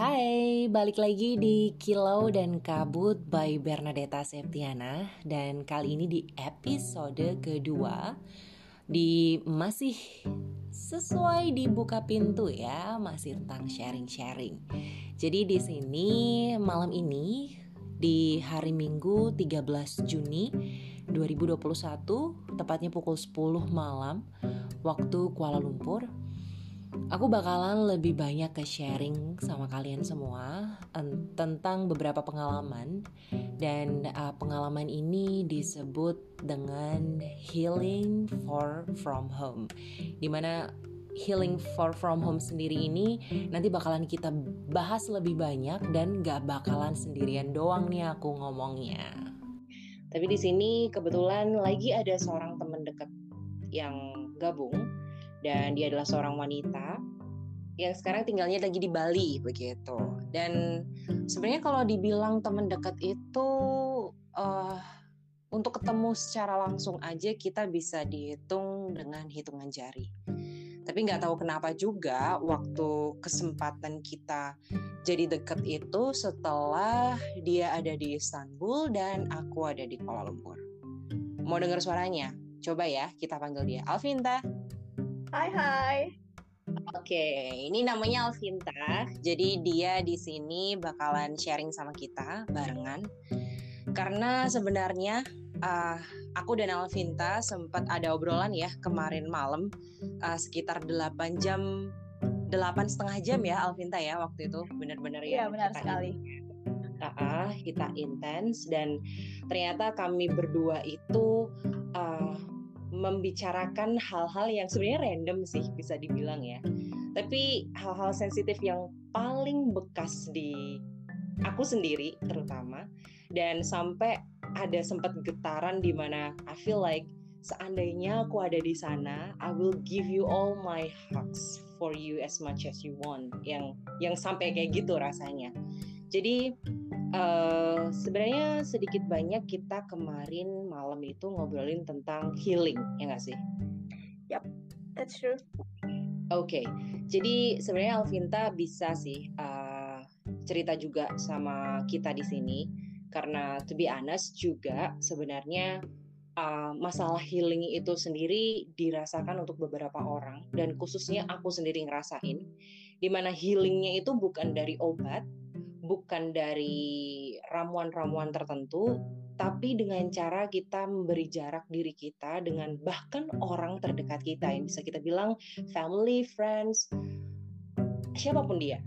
Hai, balik lagi di Kilau dan Kabut by Bernadetta Septiana. Dan kali ini di episode kedua Di masih sesuai dibuka pintu ya Masih tentang sharing-sharing. Jadi di sini malam ini di hari Minggu 13 Juni 2021 Tepatnya pukul 10 malam Waktu Kuala Lumpur Aku bakalan lebih banyak ke sharing sama kalian semua tentang beberapa pengalaman dan uh, pengalaman ini disebut dengan healing far from home. Di mana healing far from home sendiri ini nanti bakalan kita bahas lebih banyak dan gak bakalan sendirian doang nih aku ngomongnya. Tapi di sini kebetulan lagi ada seorang teman dekat yang gabung dan dia adalah seorang wanita yang sekarang tinggalnya lagi di Bali begitu. Dan sebenarnya kalau dibilang teman dekat itu uh, untuk ketemu secara langsung aja kita bisa dihitung dengan hitungan jari. Tapi nggak tahu kenapa juga waktu kesempatan kita jadi deket itu setelah dia ada di Istanbul dan aku ada di Kuala Lumpur. Mau dengar suaranya? Coba ya kita panggil dia. Alvinta. Hai hai. Oke, ini namanya Alvinta. Jadi dia di sini bakalan sharing sama kita barengan. Karena sebenarnya uh, aku dan Alvinta sempat ada obrolan ya kemarin malam uh, sekitar 8 jam delapan setengah jam ya Alvinta ya waktu itu benar-benar ya. Iya benar sekali. Uh, kita intens dan ternyata kami berdua itu uh, membicarakan hal-hal yang sebenarnya random sih bisa dibilang ya. Tapi hal-hal sensitif yang paling bekas di aku sendiri terutama dan sampai ada sempat getaran di mana I feel like seandainya aku ada di sana, I will give you all my hugs for you as much as you want. Yang yang sampai kayak gitu rasanya. Jadi Uh, sebenarnya sedikit banyak kita kemarin malam itu ngobrolin tentang healing, ya nggak sih? Yap, that's true. Oke, okay. jadi sebenarnya Alvinta bisa sih uh, cerita juga sama kita di sini karena to be honest juga sebenarnya uh, masalah healing itu sendiri dirasakan untuk beberapa orang dan khususnya aku sendiri ngerasain di mana healingnya itu bukan dari obat bukan dari ramuan-ramuan tertentu, tapi dengan cara kita memberi jarak diri kita dengan bahkan orang terdekat kita. Yang bisa kita bilang family, friends, siapa pun dia,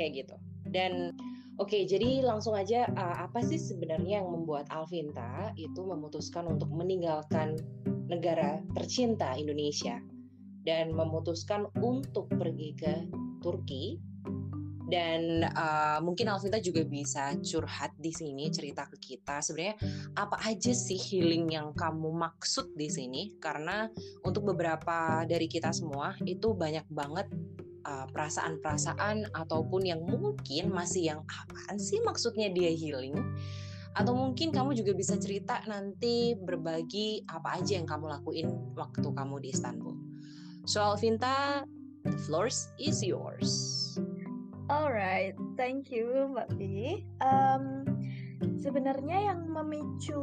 kayak gitu. Dan oke, okay, jadi langsung aja uh, apa sih sebenarnya yang membuat Alvinta itu memutuskan untuk meninggalkan negara tercinta Indonesia? Dan memutuskan untuk pergi ke Turki dan uh, mungkin Alvinta juga bisa curhat di sini cerita ke kita sebenarnya apa aja sih healing yang kamu maksud di sini karena untuk beberapa dari kita semua itu banyak banget uh, perasaan-perasaan ataupun yang mungkin masih yang apaan sih maksudnya dia healing atau mungkin kamu juga bisa cerita nanti berbagi apa aja yang kamu lakuin waktu kamu di Istanbul. So Alvinta, the floor is yours. Alright, thank you Mbak Pi. Um, sebenarnya yang memicu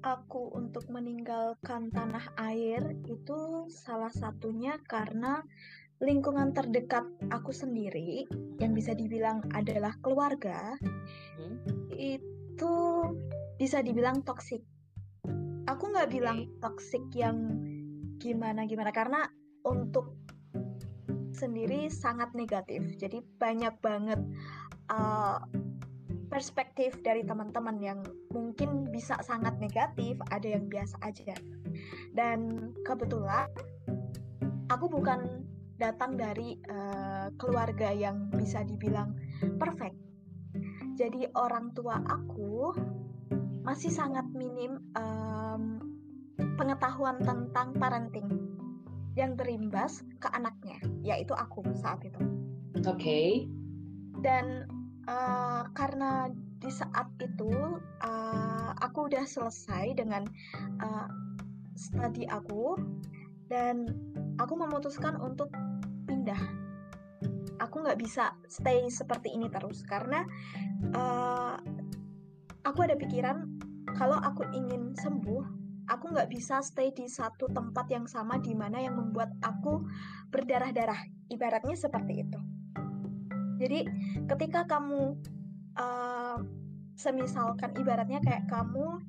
aku untuk meninggalkan tanah air itu salah satunya karena lingkungan terdekat aku sendiri yang bisa dibilang adalah keluarga hmm? itu bisa dibilang toksik. Aku nggak bilang toksik yang gimana gimana karena untuk sendiri sangat negatif. Jadi banyak banget uh, perspektif dari teman-teman yang mungkin bisa sangat negatif, ada yang biasa aja. Dan kebetulan aku bukan datang dari uh, keluarga yang bisa dibilang perfect. Jadi orang tua aku masih sangat minim um, pengetahuan tentang parenting yang berimbas ke anaknya, yaitu aku saat itu. Oke. Okay. Dan uh, karena di saat itu uh, aku udah selesai dengan uh, studi aku dan aku memutuskan untuk pindah. aku nggak bisa stay seperti ini terus karena uh, aku ada pikiran kalau aku ingin sembuh aku nggak bisa stay di satu tempat yang sama di mana yang membuat aku berdarah-darah. Ibaratnya seperti itu. Jadi ketika kamu uh, semisalkan ibaratnya kayak kamu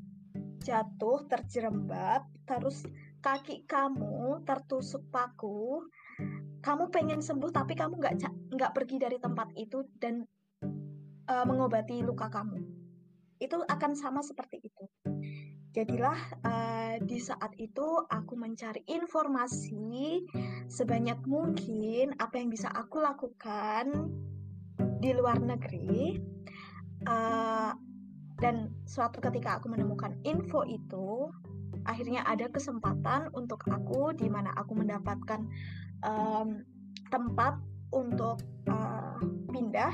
jatuh terjerembab terus kaki kamu tertusuk paku kamu pengen sembuh tapi kamu nggak nggak pergi dari tempat itu dan uh, mengobati luka kamu. Itu akan sama seperti itu jadilah uh, di saat itu aku mencari informasi sebanyak mungkin apa yang bisa aku lakukan di luar negeri uh, dan suatu ketika aku menemukan info itu akhirnya ada kesempatan untuk aku di mana aku mendapatkan um, tempat untuk uh, pindah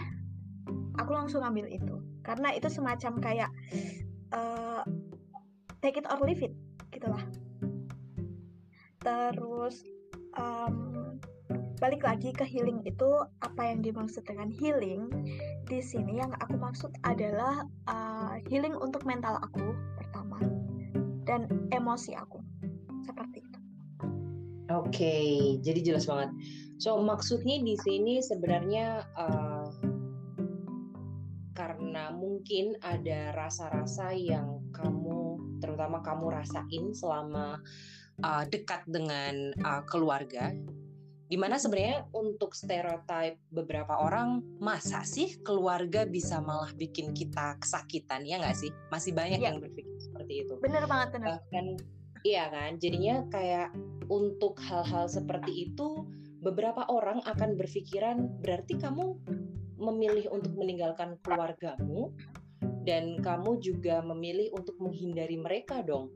aku langsung ambil itu. Karena itu semacam kayak uh, take it or leave it gitulah terus um, balik lagi ke healing itu apa yang dimaksud dengan healing di sini yang aku maksud adalah uh, healing untuk mental aku pertama dan emosi aku seperti itu. Oke, okay, jadi jelas banget. So maksudnya di sini sebenarnya uh, karena mungkin ada rasa-rasa yang terutama kamu rasain selama uh, dekat dengan uh, keluarga Di mana sebenarnya untuk stereotip beberapa orang masa sih keluarga bisa malah bikin kita kesakitan ya nggak sih? Masih banyak ya. yang berpikir seperti itu. Bener banget bener. Bahkan iya kan, jadinya kayak untuk hal-hal seperti itu beberapa orang akan berpikiran berarti kamu memilih untuk meninggalkan keluargamu dan kamu juga memilih untuk menghindari mereka dong.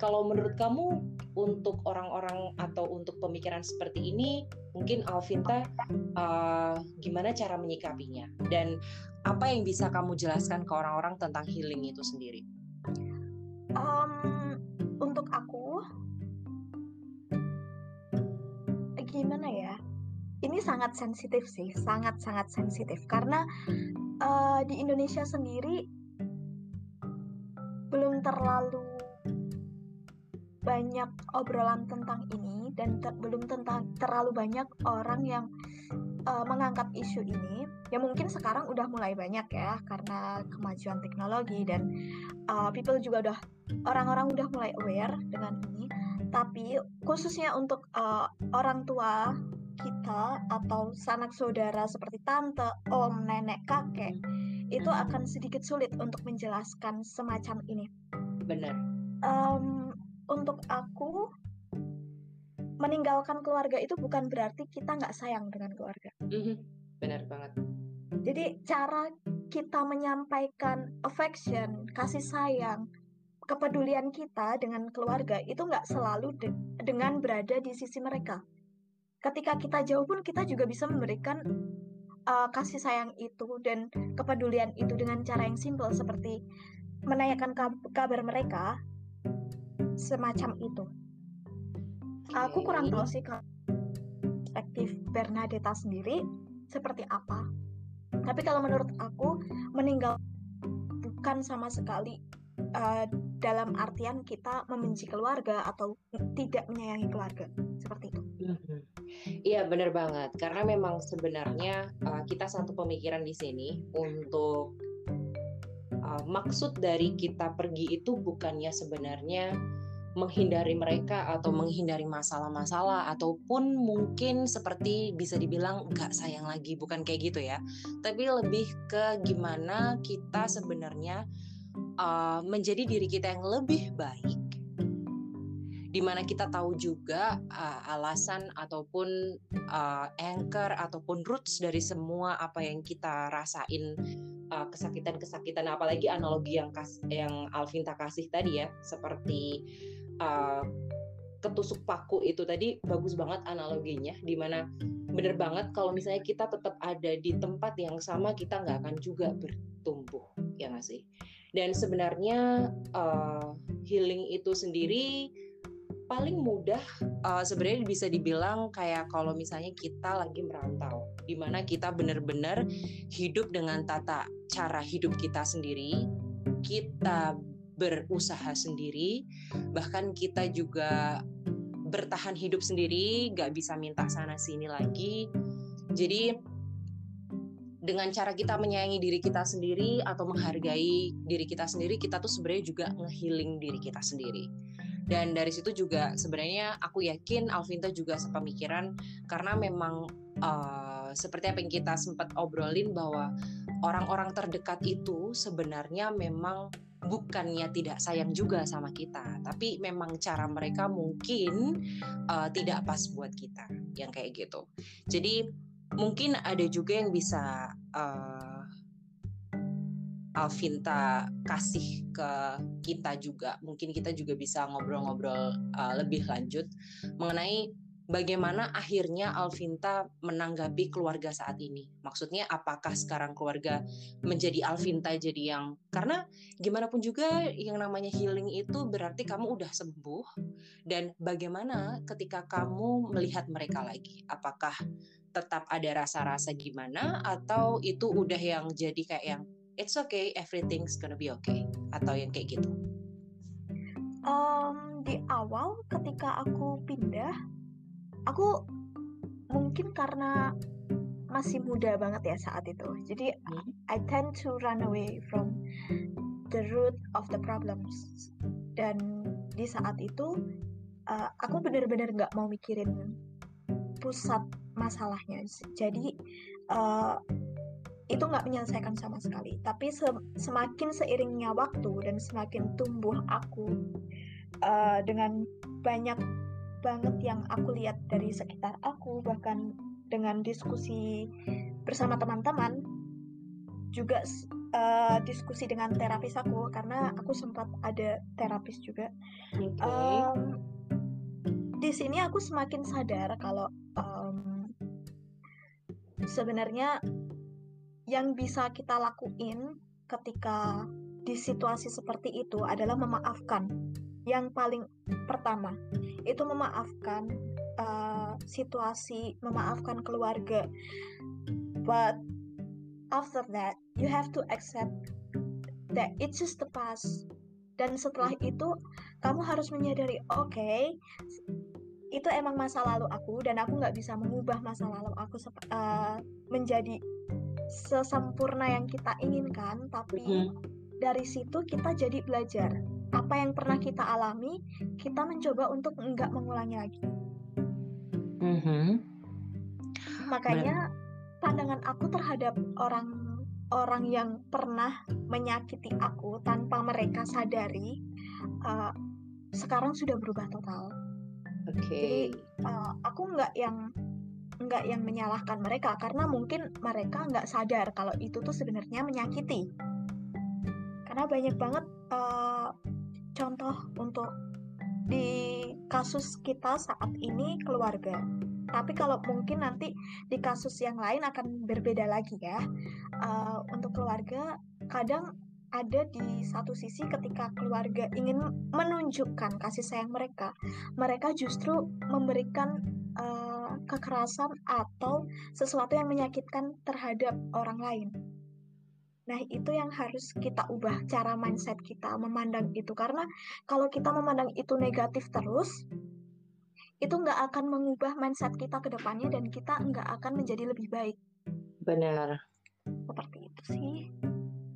Kalau menurut kamu untuk orang-orang atau untuk pemikiran seperti ini, mungkin Alvinta uh, gimana cara menyikapinya dan apa yang bisa kamu jelaskan ke orang-orang tentang healing itu sendiri? Um, untuk aku, gimana ya? Ini sangat sensitif sih, sangat-sangat sensitif karena uh, di Indonesia sendiri terlalu banyak obrolan tentang ini dan ter belum tentang terlalu banyak orang yang uh, mengangkat isu ini. Ya mungkin sekarang udah mulai banyak ya karena kemajuan teknologi dan uh, people juga udah orang-orang udah mulai aware dengan ini. Tapi khususnya untuk uh, orang tua kita atau sanak saudara seperti tante, om, nenek, kakek itu akan sedikit sulit untuk menjelaskan semacam ini. Benar. Um, untuk aku meninggalkan keluarga itu bukan berarti kita nggak sayang dengan keluarga. Mm-hmm. Benar banget. Jadi cara kita menyampaikan affection, kasih sayang, kepedulian kita dengan keluarga itu nggak selalu de- dengan berada di sisi mereka. Ketika kita jauh pun kita juga bisa memberikan uh, kasih sayang itu dan kepedulian itu dengan cara yang simpel seperti menanyakan kabar mereka semacam itu. Aku kurang tahu sih kalau perspektif Bernadetta sendiri seperti apa. Tapi kalau menurut aku meninggal bukan sama sekali uh, dalam artian kita membenci keluarga atau tidak menyayangi keluarga seperti itu. Mhm. Iya benar banget. Karena memang sebenarnya uh, kita satu pemikiran di sini untuk uh, maksud dari kita pergi itu bukannya sebenarnya menghindari mereka atau menghindari masalah-masalah ataupun mungkin seperti bisa dibilang nggak sayang lagi bukan kayak gitu ya. Tapi lebih ke gimana kita sebenarnya uh, menjadi diri kita yang lebih baik di mana kita tahu juga uh, alasan ataupun uh, anchor ataupun roots dari semua apa yang kita rasain kesakitan-kesakitan apalagi analogi yang kas yang Alvinta kasih tadi ya seperti uh, ketusuk paku itu tadi bagus banget analoginya di mana bener banget kalau misalnya kita tetap ada di tempat yang sama kita nggak akan juga bertumbuh ya nggak sih? Dan sebenarnya uh, healing itu sendiri paling mudah uh, sebenarnya bisa dibilang kayak kalau misalnya kita lagi merantau, di mana kita benar-benar hidup dengan tata cara hidup kita sendiri, kita berusaha sendiri, bahkan kita juga bertahan hidup sendiri, gak bisa minta sana sini lagi. Jadi dengan cara kita menyayangi diri kita sendiri atau menghargai diri kita sendiri, kita tuh sebenarnya juga ngehealing diri kita sendiri. Dan dari situ juga sebenarnya aku yakin Alvinta juga sepemikiran karena memang uh, seperti apa yang kita sempat obrolin bahwa orang-orang terdekat itu sebenarnya memang bukannya tidak sayang juga sama kita, tapi memang cara mereka mungkin uh, tidak pas buat kita, yang kayak gitu. Jadi mungkin ada juga yang bisa uh, Alvinta kasih ke kita juga. Mungkin kita juga bisa ngobrol-ngobrol uh, lebih lanjut mengenai bagaimana akhirnya Alvinta menanggapi keluarga saat ini. Maksudnya apakah sekarang keluarga menjadi Alvinta jadi yang karena gimana pun juga yang namanya healing itu berarti kamu udah sembuh dan bagaimana ketika kamu melihat mereka lagi? Apakah tetap ada rasa-rasa gimana atau itu udah yang jadi kayak yang it's okay everything's gonna be okay atau yang kayak gitu um, di awal ketika aku pindah aku mungkin karena masih muda banget ya saat itu jadi hmm. I tend to run away from the root of the problems dan di saat itu uh, aku benar-benar nggak mau mikirin pusat masalahnya. Jadi uh, itu nggak menyelesaikan sama sekali. Tapi se semakin seiringnya waktu dan semakin tumbuh aku uh, dengan banyak banget yang aku lihat dari sekitar aku, bahkan dengan diskusi bersama teman-teman, juga uh, diskusi dengan terapis aku karena aku sempat ada terapis juga. Okay. Um, di sini aku semakin sadar kalau um, sebenarnya yang bisa kita lakuin ketika di situasi seperti itu adalah memaafkan. Yang paling pertama itu memaafkan uh, situasi, memaafkan keluarga. But after that, you have to accept that it's just the past. Dan setelah itu, kamu harus menyadari, oke, okay, itu emang masa lalu aku dan aku nggak bisa mengubah masa lalu aku uh, menjadi sesempurna yang kita inginkan tapi mm -hmm. dari situ kita jadi belajar apa yang pernah kita alami kita mencoba untuk nggak mengulangi lagi mm -hmm. makanya pandangan aku terhadap orang orang yang pernah menyakiti aku tanpa mereka sadari uh, sekarang sudah berubah total Okay. Jadi uh, aku nggak yang nggak yang menyalahkan mereka karena mungkin mereka nggak sadar kalau itu tuh sebenarnya menyakiti. Karena banyak banget uh, contoh untuk di kasus kita saat ini keluarga. Tapi kalau mungkin nanti di kasus yang lain akan berbeda lagi ya. Uh, untuk keluarga kadang ada di satu sisi ketika keluarga ingin menunjukkan kasih sayang mereka, mereka justru memberikan uh, kekerasan atau sesuatu yang menyakitkan terhadap orang lain. Nah, itu yang harus kita ubah cara mindset kita memandang itu karena kalau kita memandang itu negatif terus, itu nggak akan mengubah mindset kita ke depannya dan kita nggak akan menjadi lebih baik. Benar. Seperti itu sih.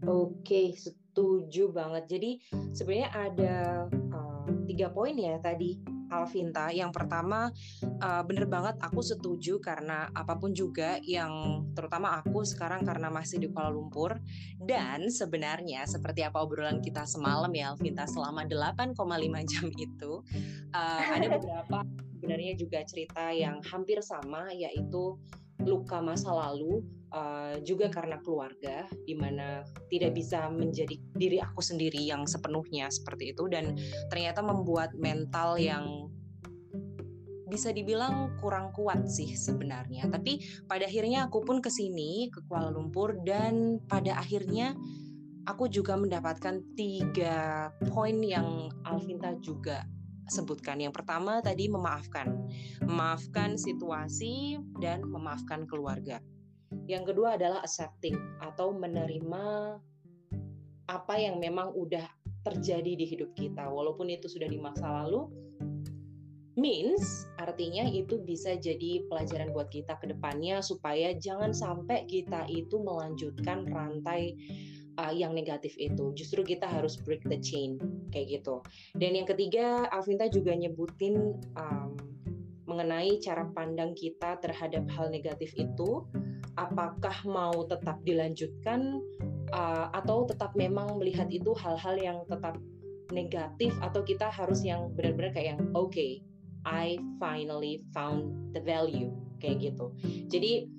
Oke, setuju banget. Jadi sebenarnya ada uh, tiga poin ya tadi Alvinta. Yang pertama uh, bener banget aku setuju karena apa pun juga yang terutama aku sekarang karena masih di Kuala Lumpur dan sebenarnya seperti apa obrolan kita semalam ya Alvinta selama 8,5 jam itu uh, ada beberapa sebenarnya juga cerita yang hampir sama yaitu luka masa lalu uh, juga karena keluarga di mana tidak bisa menjadi diri aku sendiri yang sepenuhnya seperti itu dan ternyata membuat mental yang bisa dibilang kurang kuat sih sebenarnya. Tapi pada akhirnya aku pun ke sini ke Kuala Lumpur dan pada akhirnya aku juga mendapatkan tiga poin yang Alvinta juga sebutkan. Yang pertama tadi memaafkan. Memaafkan situasi dan memaafkan keluarga. Yang kedua adalah accepting atau menerima apa yang memang udah terjadi di hidup kita walaupun itu sudah di masa lalu means artinya itu bisa jadi pelajaran buat kita ke depannya supaya jangan sampai kita itu melanjutkan rantai uh, yang negatif itu. Justru kita harus break the chain kayak gitu. Dan yang ketiga, Alvinta juga nyebutin um, mengenai cara pandang kita terhadap hal negatif itu. Apakah mau tetap dilanjutkan uh, atau tetap memang melihat itu hal-hal yang tetap negatif atau kita harus yang benar-benar kayak yang oke okay, I finally found the value kayak gitu. Jadi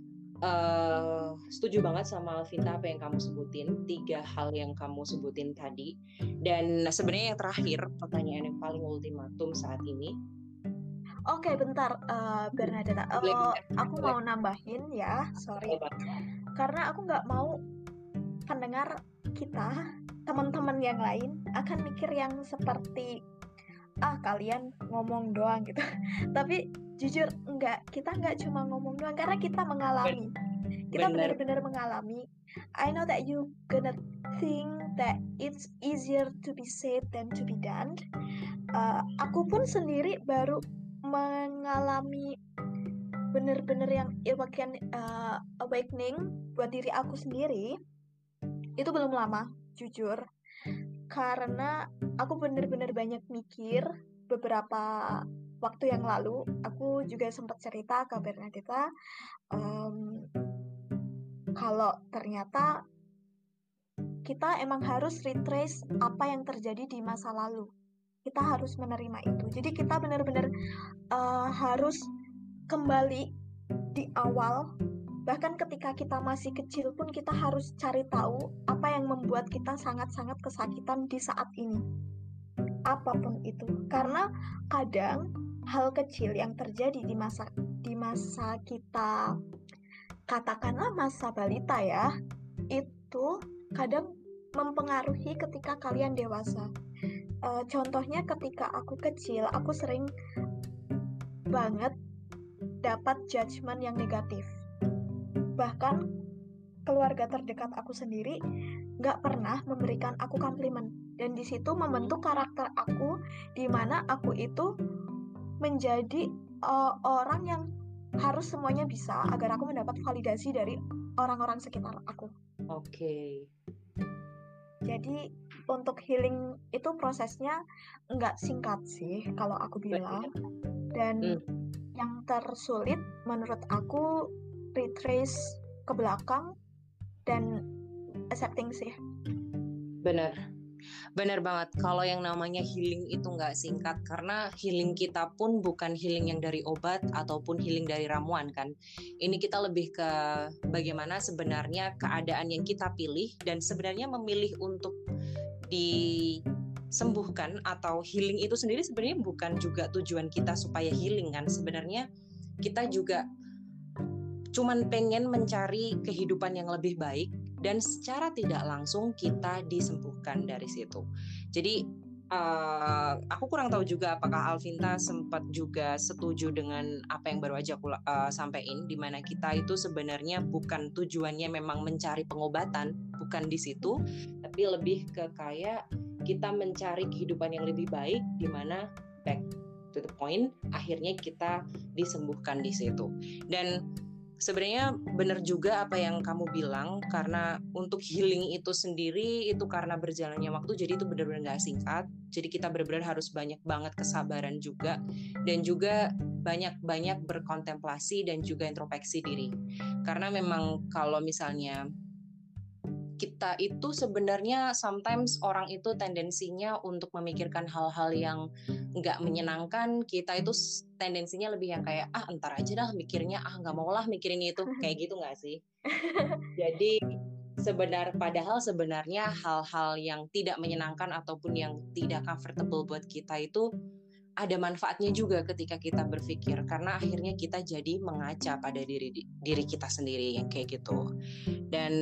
uh, setuju banget sama Alvinta apa yang kamu sebutin tiga hal yang kamu sebutin tadi. Dan sebenarnya yang terakhir pertanyaan yang paling ultimatum saat ini. Oke, okay, bentar, uh, Bernadetta. Uh, aku mau nambahin ya, sorry. Karena aku nggak mau pendengar kita, teman-teman yang lain akan mikir yang seperti ah kalian ngomong doang gitu. Tapi jujur enggak kita enggak cuma ngomong doang karena kita mengalami. Kita benar-benar mengalami. I know that you gonna think that it's easier to be said than to be done. Uh, aku pun sendiri baru mengalami benar-benar yang awakening, uh, awakening buat diri aku sendiri. Itu belum lama jujur. Karena aku bener-bener banyak mikir beberapa waktu yang lalu aku juga sempat cerita ke Bernadetta um, kalau ternyata kita emang harus retrace apa yang terjadi di masa lalu kita harus menerima itu jadi kita benar-benar uh, harus kembali di awal Bahkan ketika kita masih kecil pun kita harus cari tahu apa yang membuat kita sangat-sangat kesakitan di saat ini. Apa pun itu. Karena kadang hal kecil yang terjadi di masa di masa kita katakanlah masa balita ya, itu kadang mempengaruhi ketika kalian dewasa. E, contohnya ketika aku kecil, aku sering banget dapat judgement yang negatif bahkan keluarga terdekat aku sendiri nggak pernah memberikan aku komplimen dan di situ membentuk karakter aku di mana aku itu menjadi uh, orang yang harus semuanya bisa agar aku mendapat validasi dari orang-orang sekitar aku. Oke. Okay. Jadi untuk healing itu prosesnya nggak singkat sih kalau aku bilang dan hmm. yang tersulit menurut aku retrace ke belakang dan accepting sih. Benar. Benar banget. Kalau yang namanya healing itu nggak singkat karena healing kita pun bukan healing yang dari obat ataupun healing dari ramuan kan. Ini kita lebih ke bagaimana sebenarnya keadaan yang kita pilih dan sebenarnya memilih untuk disembuhkan atau healing itu sendiri sebenarnya bukan juga tujuan kita supaya healing kan. Sebenarnya kita juga cuman pengen mencari kehidupan yang lebih baik dan secara tidak langsung kita disembuhkan dari situ. Jadi uh, aku kurang tahu juga apakah Alvinta sempat juga setuju dengan apa yang baru aja aku uh, sampaikan di mana kita itu sebenarnya bukan tujuannya memang mencari pengobatan, bukan di situ, tapi lebih ke kayak kita mencari kehidupan yang lebih baik di mana back to the point akhirnya kita disembuhkan di situ. Dan sebenarnya benar juga apa yang kamu bilang karena untuk healing itu sendiri itu karena berjalannya waktu jadi itu benar-benar nggak singkat. Jadi kita benar-benar harus banyak banget kesabaran juga dan juga banyak-banyak berkontemplasi dan juga introspeksi diri. Karena memang kalau misalnya kita itu sebenarnya sometimes orang itu tendensinya untuk memikirkan hal-hal yang nggak menyenangkan. Kita itu tendensinya lebih yang kayak ah entar aja dah mikirnya. Ah nggak mau lah mikirin itu. Kayak gitu nggak sih? Jadi sebenar padahal sebenarnya hal-hal yang tidak menyenangkan ataupun yang tidak comfortable buat kita itu ada manfaatnya juga ketika kita berpikir karena akhirnya kita jadi mengaca pada diri diri kita sendiri yang kayak gitu. Dan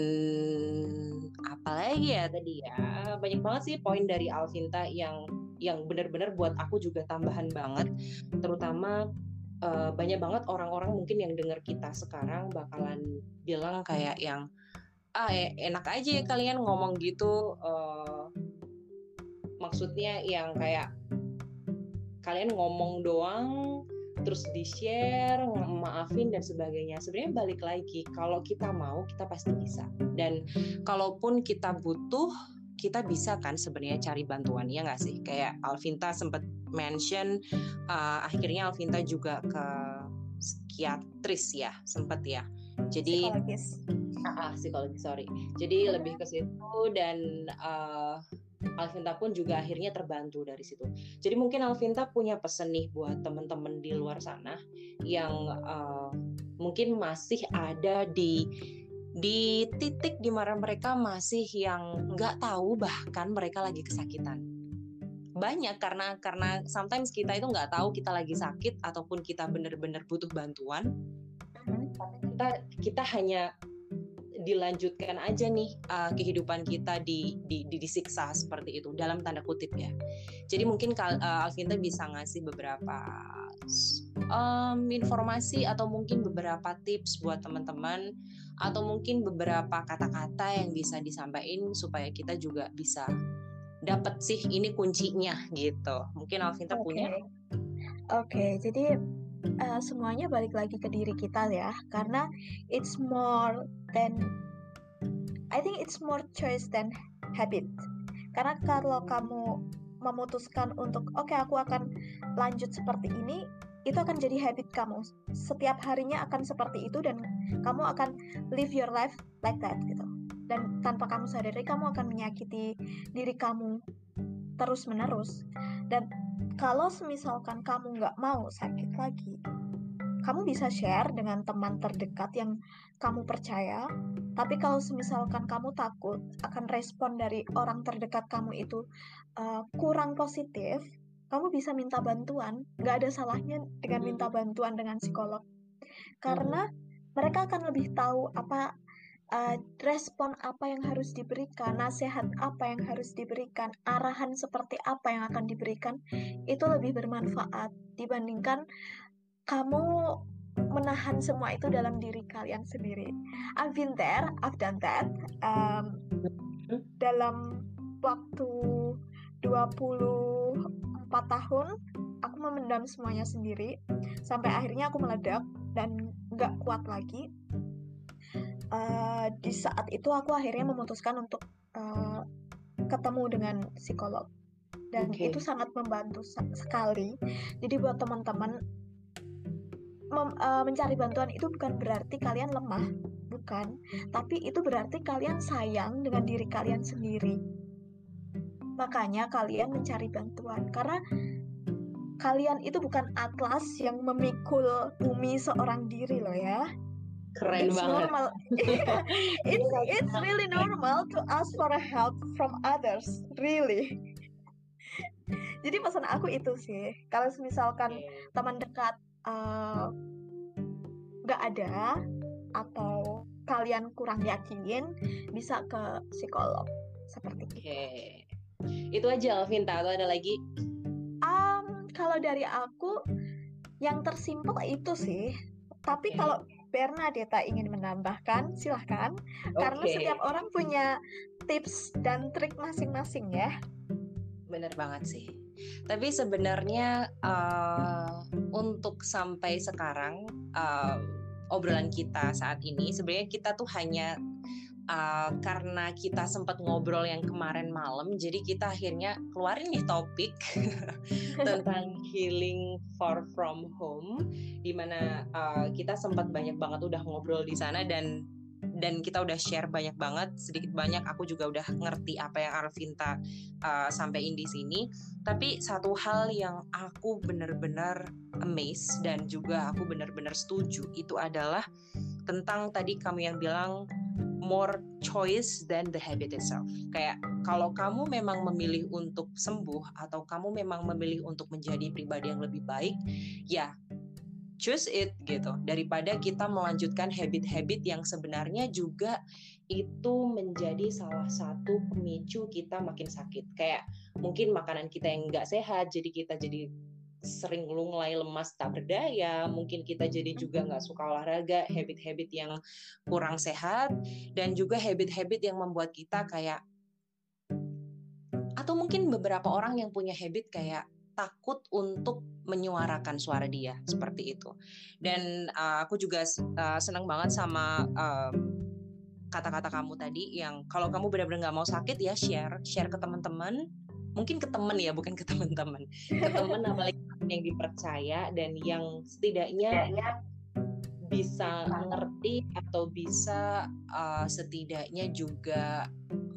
apalagi ya tadi ya banyak banget sih poin dari Alvinta yang yang benar-benar buat aku juga tambahan banget. Terutama uh, banyak banget orang-orang mungkin yang dengar kita sekarang bakalan bilang kayak yang ah e, enak aja ya kalian ngomong gitu. Uh, maksudnya yang kayak kalian ngomong doang terus di share maafin dan sebagainya. Sebenarnya balik lagi kalau kita mau kita pasti bisa. Dan kalaupun kita butuh kita bisa kan sebenarnya cari bantuan ya nggak sih? Kayak Alvinta sempat mention uh, akhirnya Alvinta juga ke psikiatris ya sempat ya. Jadi psikologis. Ah, ah psikologis sorry. Jadi lebih ke situ dan uh, Alvinta pun juga akhirnya terbantu dari situ. Jadi mungkin Alvinta punya pesan nih buat teman-teman di luar sana yang uh, mungkin masih ada di di titik di mana mereka masih yang nggak tahu bahkan mereka lagi kesakitan. Banyak karena karena sometimes kita itu nggak tahu kita lagi sakit ataupun kita benar-benar butuh bantuan. Kita kita hanya dilanjutkan aja nih uh, kehidupan kita di, di, di disiksa seperti itu dalam tanda kutip ya. Jadi mungkin uh, Alvinta bisa ngasih beberapa um, informasi atau mungkin beberapa tips buat teman-teman atau mungkin beberapa kata-kata yang bisa disampaikan supaya kita juga bisa dapat sih ini kuncinya gitu. Mungkin Alvinta okay. punya. Oke, okay, jadi uh, semuanya balik lagi ke diri kita ya. Karena it's more than I think it's more choice than habit. Karena kalau kamu memutuskan untuk oke okay, aku akan lanjut seperti ini itu akan jadi habit kamu. Setiap harinya akan seperti itu dan kamu akan live your life like that gitu. Dan tanpa kamu sadari kamu akan menyakiti diri kamu terus menerus dan kalau semisalkan kamu nggak mau sakit lagi, kamu bisa share dengan teman terdekat yang kamu percaya. Tapi kalau semisalkan kamu takut akan respon dari orang terdekat kamu itu uh, kurang positif, kamu bisa minta bantuan. Nggak ada salahnya dengan minta bantuan dengan psikolog. Karena mereka akan lebih tahu apa uh, respon apa yang harus diberikan, nasihat apa yang harus diberikan, arahan seperti apa yang akan diberikan, itu lebih bermanfaat dibandingkan kamu menahan semua itu dalam diri kalian sendiri. I've been there, I've done that. Um, dalam waktu 24 tahun, aku memendam semuanya sendiri sampai akhirnya aku meledak dan nggak kuat lagi uh, di saat itu aku akhirnya memutuskan untuk uh, ketemu dengan psikolog dan okay. itu sangat membantu sekali. Jadi buat teman-teman uh, mencari bantuan itu bukan berarti kalian lemah, bukan, tapi itu berarti kalian sayang dengan diri kalian sendiri. Makanya kalian mencari bantuan karena kalian itu bukan atlas yang memikul bumi seorang diri loh ya keren it's banget. Normal. it's it's really normal to ask for a help from others, really. Jadi pesan aku itu sih, kalau misalkan teman dekat eh, nggak uh, ada atau kalian kurang yakin, bisa ke psikolog seperti itu. Oke, itu aja Alvinta atau ada lagi? Um, kalau dari aku yang tersimpel itu sih. Tapi okay. kalau Bernadetta ingin menambahkan, silahkan. Okay. Karena setiap orang punya tips dan trik masing-masing ya. Bener banget sih. Tapi sebenarnya uh, untuk sampai sekarang uh, obrolan kita saat ini, sebenarnya kita tuh hanya uh, karena kita sempat ngobrol yang kemarin malam, jadi kita akhirnya keluarin nih topik tentang healing far from home, di mana uh, kita sempat banyak banget udah ngobrol di sana dan dan kita udah share banyak banget sedikit banyak aku juga udah ngerti apa yang Arvinta uh, sampaikan di sini. Tapi satu hal yang aku bener-bener amazed dan juga aku bener-bener setuju itu adalah tentang tadi kamu yang bilang more choice than the habit itself. Kayak kalau kamu memang memilih untuk sembuh atau kamu memang memilih untuk menjadi pribadi yang lebih baik, ya choose it gitu daripada kita melanjutkan habit-habit yang sebenarnya juga itu menjadi salah satu pemicu kita makin sakit kayak mungkin makanan kita yang nggak sehat jadi kita jadi sering lunglai lemas tak berdaya mungkin kita jadi juga nggak suka olahraga habit-habit yang kurang sehat dan juga habit-habit yang membuat kita kayak atau mungkin beberapa orang yang punya habit kayak takut untuk menyuarakan suara dia seperti itu. Dan uh, aku juga uh, senang banget sama kata-kata um, kamu tadi yang kalau kamu benar-benar nggak mau sakit ya share, share ke teman-teman, mungkin ke teman ya bukan ke teman-teman, ke teman apalagi yang dipercaya dan yang setidaknya bisa mengerti atau bisa uh, setidaknya juga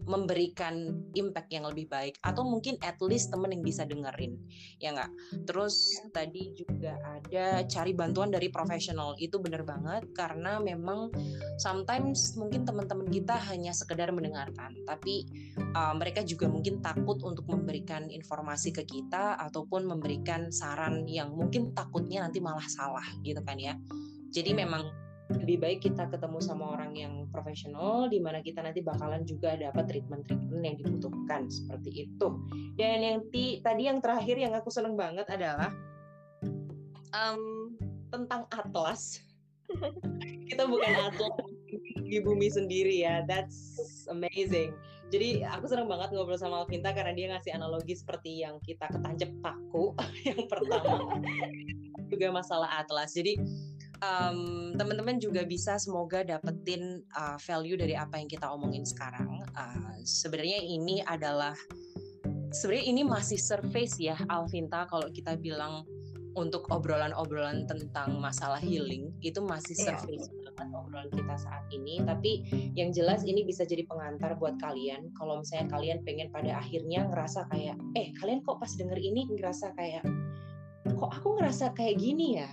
memberikan impact yang lebih baik atau mungkin at least temen yang bisa dengerin ya nggak? Terus ya. tadi juga ada cari bantuan dari profesional itu bener banget karena memang sometimes mungkin teman-teman kita hanya sekedar mendengarkan tapi uh, mereka juga mungkin takut untuk memberikan informasi ke kita ataupun memberikan saran yang mungkin takutnya nanti malah salah gitu kan ya? Jadi memang lebih baik kita ketemu sama orang yang profesional di mana kita nanti bakalan juga dapat treatment-treatment yang dibutuhkan seperti itu. Dan yang ti, tadi yang terakhir yang aku seneng banget adalah um, tentang atlas. kita bukan atlas di bumi sendiri ya. That's amazing. Jadi aku seneng banget ngobrol sama Alvinta karena dia ngasih analogi seperti yang kita ketanjep paku yang pertama juga masalah atlas. Jadi um, teman-teman juga bisa semoga dapetin uh, value dari apa yang kita omongin sekarang. Uh, sebenarnya ini adalah sebenarnya ini masih surface ya Alvinta kalau kita bilang untuk obrolan-obrolan tentang masalah healing itu masih iya. surface yeah. banget obrolan kita saat ini tapi yang jelas ini bisa jadi pengantar buat kalian kalau misalnya kalian pengen pada akhirnya ngerasa kayak eh kalian kok pas denger ini ngerasa kayak kok aku ngerasa kayak gini ya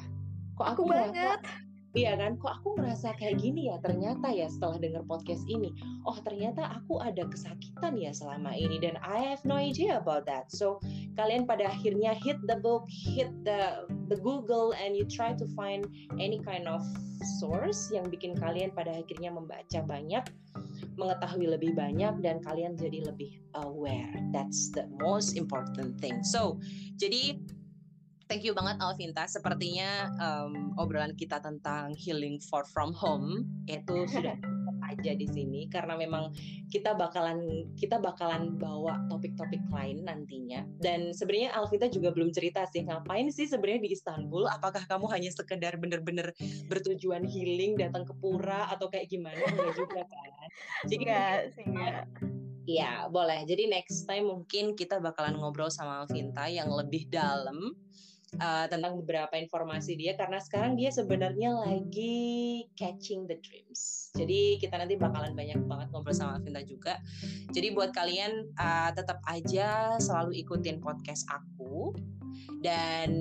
kok aku banget Iya kan, kok aku ngerasa kayak gini ya ternyata ya setelah dengar podcast ini. Oh ternyata aku ada kesakitan ya selama ini dan I have no idea about that. So kalian pada akhirnya hit the book, hit the the Google and you try to find any kind of source yang bikin kalian pada akhirnya membaca banyak, mengetahui lebih banyak dan kalian jadi lebih aware. That's the most important thing. So jadi Thank you banget Alvinta. Sepertinya um, obrolan kita tentang healing for from home itu sudah aja di sini karena memang kita bakalan kita bakalan bawa topik-topik lain nantinya. Dan sebenarnya Alvita juga belum cerita sih ngapain sih sebenarnya di Istanbul? Apakah kamu hanya sekedar bener-bener bertujuan healing datang ke pura atau kayak gimana? Enggak juga kan? Jadi enggak, enggak. Ya, boleh. Jadi next time mungkin kita bakalan ngobrol sama Alvinta yang lebih dalam uh, tentang beberapa informasi dia karena sekarang dia sebenarnya lagi catching the dreams. Jadi kita nanti bakalan banyak banget ngobrol sama Alvinta juga. Jadi buat kalian uh, tetap aja selalu ikutin podcast aku dan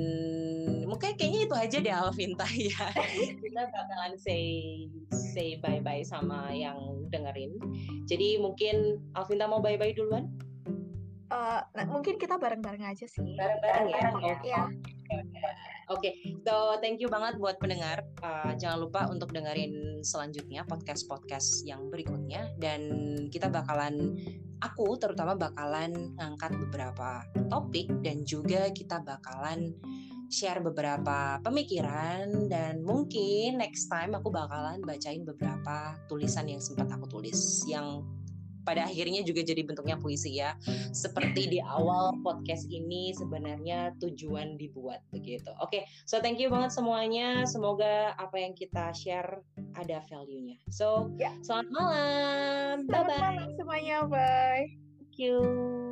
mungkin kayaknya itu aja deh Alvinta ya. kita bakalan say say bye bye sama yang dengerin. Jadi mungkin Alvinta mau bye bye duluan? Uh, nah, mungkin kita bareng-bareng aja sih. Bareng-bareng ya. ya. Oke, okay. so thank you banget buat pendengar. Uh, jangan lupa untuk dengerin selanjutnya podcast-podcast yang berikutnya dan kita bakalan aku terutama bakalan ngangkat beberapa topik dan juga kita bakalan share beberapa pemikiran dan mungkin next time aku bakalan bacain beberapa tulisan yang sempat aku tulis yang pada akhirnya juga jadi bentuknya puisi ya. Seperti di awal podcast ini sebenarnya tujuan dibuat begitu. Oke, okay, so thank you banget semuanya. Semoga apa yang kita share ada value-nya. So, yeah. selamat malam. Bye bye. semuanya. Bye. Thank you.